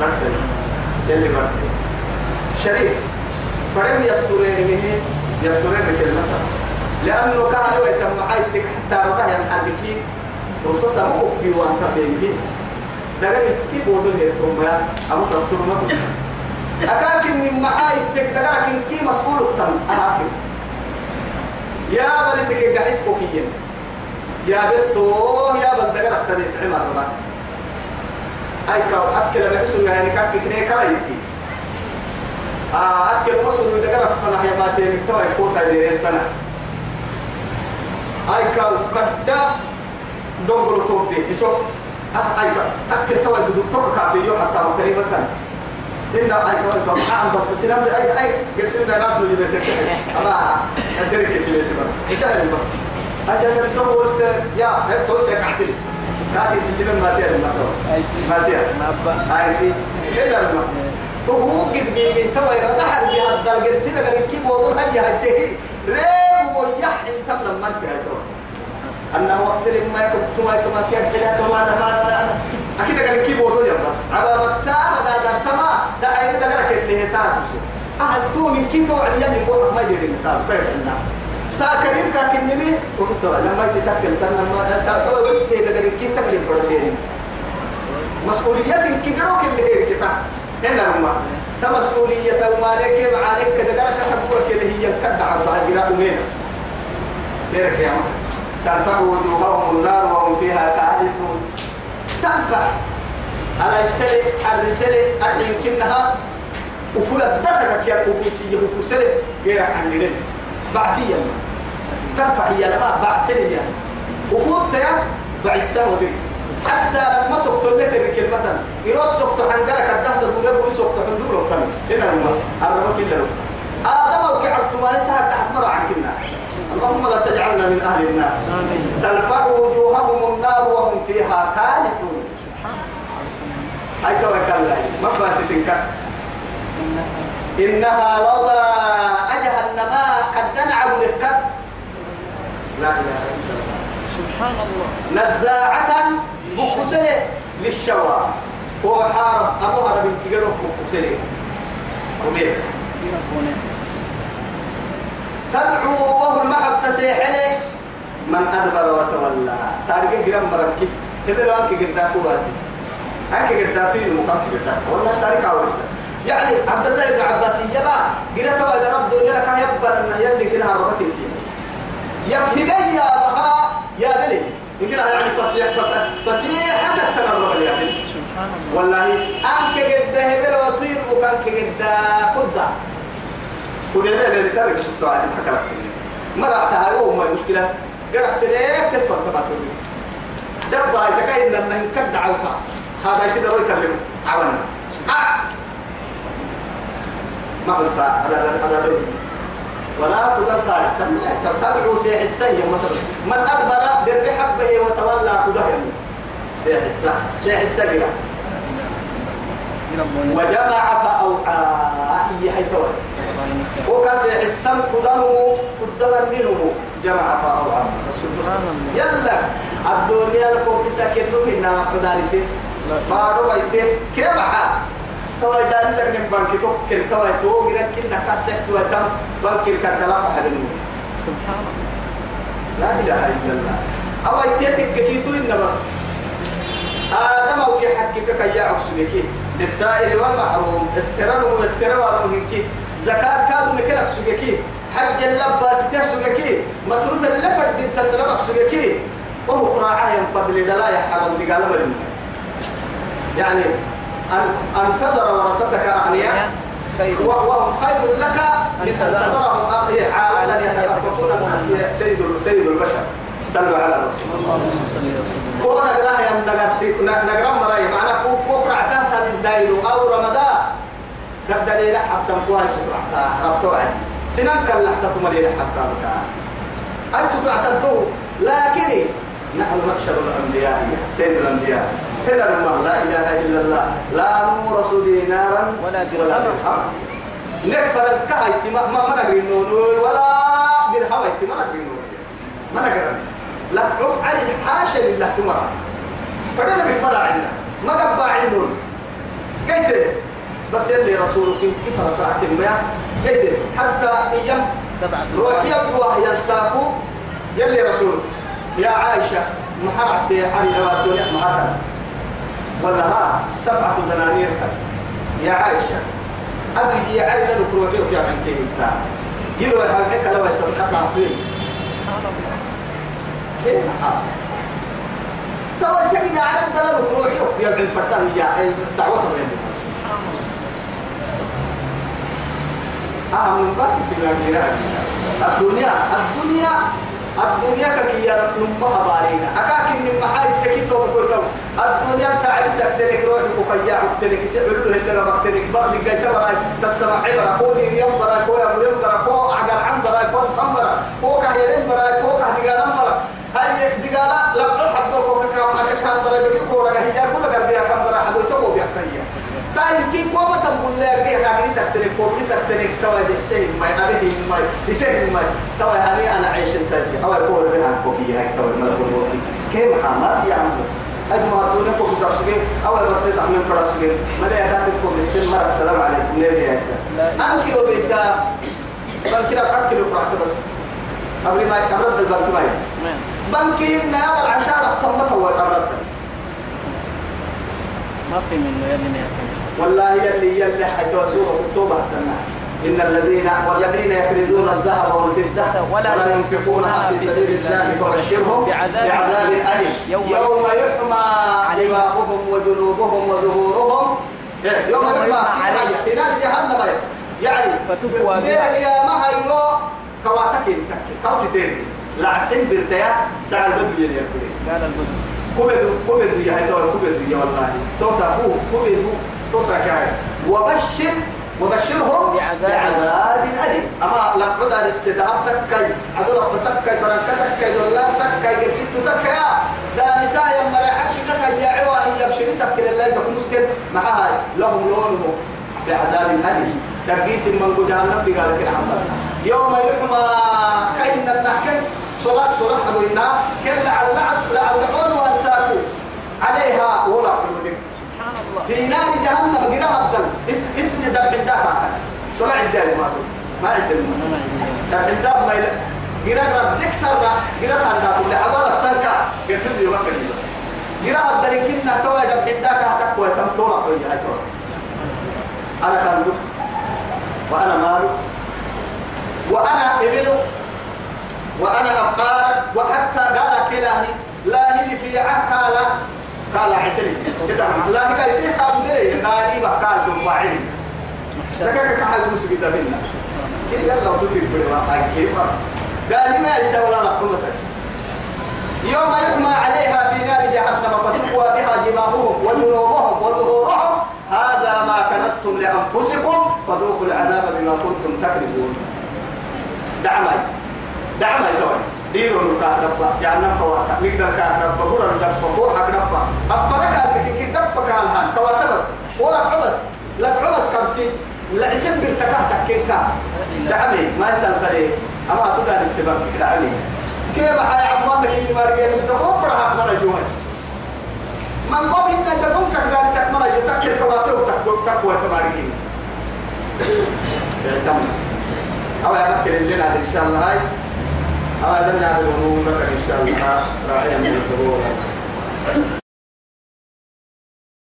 مرسل يلي مرسل شريف فرم يستورين منه يستورين بكلمته. لأنه كان يتم معايتك حتى رضاه ينحل بكي وصصا مؤك بيوان كبينك دقل كيف بودن يتم يا أبو تستور ما أكاكن من معايتك دقل كي مسؤول تم أهاكم يا بني سكي قحيس بوكيين يا بنتو يا بنت دقل أبتدي أي كاو أكل بحسن يعني كاك كنيه كايتي آه أكل مصر ودقل فنا هي ما تيمي توا يكوتا دي سنة أي كاو كدا دونغلو توبي بسو أه أي كاو أكل توا يدوك توكا كابيو حتى مقريبا إن أي كاو كاو نعم بس سلام أي أي قرسنا نافلو اللي بيتك. أما أدرك اللي بيتك. انتهى المرة أجل بسو ورست يا تو سيكعتي كاتي سلم ما تيار ما تو. ما تيار هاي تي إلا المرة تو هو قد بيجي توا يرتاح بها الدل قرسنا قال كيف وضل هيا هتهي ريب ويح انت لما أنت هتو أنا وقت لما يكون تما تما كيف حلا تما ما أنا أكيد قال كيف وضل يا بس. على وقتها هذا تما ده عيني ده اللي هي تابسو أهل تو من كي تو على يلي فوق ما يدري نتاب كيف إنه تا كريم كاكن نمي وقت لما يتكلم تنا ما تا تو بس سيد قال كي تكلم بدري مسؤوليات كي جروك اللي هي كتا هنا رما تا مسؤولية وما لك معارك كذا قالك تقول كده هي تكدع على الجراء ومين ليرك يا مهر تنفع وجوههم النار وهم فيها كالحون تنفع. على السلة الرسالة أرحين كنها. وفلت دتك يا وفوسية وفوسلة غير عن لين بعديا. تنفع هي لما بعد سنة يعني. وفوت يا بعد السنة دي. حتى لما سقط لك الكلمة يروح سقط عن جرك الدهد تقول له سقط عن دبر وطن هنا هم الرب في الليل. آدم وكعبت ما انتهى تحت مرة عن كنا. اللهم لا تجعلنا من أهل النار. تلفع وجوههم النار وهم فيها كالحون هاي توكل ما فاسدين إنها لظى أجهنم قد نعم لك. لا إله إلا الله. سبحان الله. نزاعة بكسلة للشوى. هو حارب أبو هرب كيلو بكسلة ومين؟ تدعو وهو المحب تسيحله من أدبر وتولى. تارجع جرام مرمكي تبلو أنك قدام قواتي أنك قدام تيجي مقام قدام والله سارك عورسة يعني عبد الله بن عباس يبا قرأت وإذا رد الدنيا كان يبا أن يلي كنها ربتي يفهمي يا بخاء يا بني يمكن يعني فصيح فصيح فصيح حتى تنرى يا بني سبحان الله. والله أنك قد هبل وطير وكانك قد خدة. ودينا اللي تارك سبتوا على حكى لك مرعتها هو ما المشكلة قرأت ليه؟ تدفع تبع تقول دبا يتكاين لما ينكد عوتا. هذا كده هو يكلم عوانا آه. ما قلت هذا هذا ولا تدبر تدعو سيح السيء من أدبر بالرحب به وتولى كدهن سيح السيء سيح السيء وجمع فأوعى إيه حيثوي وكاسع السم كدنمو كدبر منه جمع فأوعى يلا. الدنيا لكم بسكتوا هنا قدالسي بارو بيته كيف بحا توا داري سكن بانك تو كل توا تو غير كل نكاسح تو تام بانك الكتلا بحر سبحان الله لا إله إلا الله. أو يتيتك كيتو إن بس. آدم أو كي حكيك كي عكسك للسائل والمحروم السرر والسرر والمهنك زكاة كادو مكنك سجكي حج اللباس تسجكي مصروف اللفت بنت اللبك سجكي وهو قراعة ينفضل لا يحرم دقال يعني أن أن تذر ورثتك أغنياء وهم خير لك من أن تذرهم. أغنياء عالا يتكففون الناس. سيد سيد البشر. صلوا على الرسول. اللهم صل وسلم كون يا نقرأ نقرأ مراي معنا كوك كوك رعتها الدايلو أو رمضان قد دليل حتى كوها سكرعتها ربطوا عن سنان كلا حتى تمريل حتى بكا أي سكرعتها تو. لكن نحن مكشر الأنبياء. سيد الأنبياء. هنا الله لا إله إلا الله لا نور رسول ولا درهم. ولا درهم. نكفر الكايت ما ما نقري ولا درهم ما نقري ما نقري لا عب عن الحاشا لله تمر فدنا بالفرع عندنا. ما قبع عندهم قلت بس يلي رسولك كيف رسعت المياه قلت حتى أيام سبعة. روح يفوه ينساكو يلي رسولك. يا عائشة محرعت علي لما الدنيا محرعت ولا ها سبعة دنانير يا عائشة. أبي يا علي لنك روحيك يا من كيتا يلو يا حبيبك لو يسرق قطع فيه كيف حال؟ ترى تجد على الدلال روحيك يا ابن الفتان يا دعوة من سبحان الله أهم من باقي في الأميرات الدنيا الدنيا الدنيا ككيا نمها بارينا. أكاك إن محاي تكيتو بكوتو الدنيا تعب سكتنك روحك وكيا وكتنك سعلو اللي ربكتنك برلي قيت براي تسمع عبرة كودي اليوم براي كويا مريم براي كو عقل عم براي كو فم براي كو كهيرين براي كو كهدقانا براي. هاي دقانا لبعو حدو كو كام أكاكام براي بكي كورا هي كودا قربيا كام براي حدو تقو بيحتايا تاين كي كوما تقول لك بيه كاغني تكتنك كو بيسك تنك توا بيحسين ما أبيه ما يسين ما توا هني أنا عايش انتزي أو يقول بها كوكي هاي توا الموتي. كيف محمد يا عمرو أجمع دون كوكي ساسوكي أو بس تتعمل فراسوكي ما لا يكاد تكون بالسن مرة. السلام عليكم. ليه يا إنسان أنك وبيتا بل كده بحكي لك رحت بس. قبل ما يتعرض البنك ما من بنكي إن هذا العشاء اختمته هو يتعرض ما في منه. يلي ما والله يلي يلي حتى سورة التوبة تنا إن الذين والذين يكنزون الذهب والفضة ولا ينفقونها في سبيل الله فبشرهم بعذاب أليم. يوم يوم يحمى دماغهم وجنوبهم وظهورهم. إيه، يوم يوم يحمى عليه. نار جهنم يعني فتكوى يا ما هيرو كواتك كواتي تاني. لعسين برتيا. ساعة البدو يلي قال البدو. كبدو كبدو يا هيدا كبدو يا والله. توسع هو كبدو توسع كاي وبشر وبشرهم بعذاب. أليم. أما لقد على السداب تكاي عدو لقد تكاي فرنكا تكاي دولار تكاي قرسيتو تكاي دا نساء يما ريحك تكاي يا عوان يبشر سكر الله يدك مسكن معها لهم لونه بعذاب أليم. ترقيس من جهنم بقال حمد. يوم يحمى كأن النحكي. صلاة صلاة أبوينا كل لعل لعل وأنساكو. عليها ولا في نار جهنم قراءة الدم اسم دم عندها صلاة عندها ما تقول ما عندي دم عندها ما يلا. قراءة ردك سرة قراءة عندها تقول لحظة السنكة كسر يوكل قراءة الدم كنا توا دم عندها تقوى تم طولع ويا هاي طولع أنا كان وأنا مالك وأنا ابنه وأنا أبقار. وحتى قال كلاهي لا هي في عقال قال عتلي. كده لا هي كيسي قام دري قال يبقى قال دباعي زكاك كحل موسى كده بينا. كي يلا وتطير بلا كيف؟ قال ما يسوى ولا لقمة يوم يحمى عليها في نار جهنم فتقوى بها جباههم وجنوبهم وظهورهم هذا ما كنستم لأنفسكم فذوقوا العذاب بما كنتم تكذبون دعمي دعمي توي ديرو نكا دبا يعني نبا نقدر كان دبا برا دبا فوحك دبا أفرك كي دبا كان هان كواتا بس ولا عبس لك عبس كمتي لا اسم بنتكه تكيكا دعمي ما يسال فري السبب دعمي كيف حي عمان لك اللي مرقين إنت فرها من الجوهر من قبل ان تكون كدار سكمنا يتكل كواتا وتكوى تمارقين اعتمد. أو يمكن لنا إن شاء الله هاي. أو ونوم لك إن شاء الله. راعيا من الظهور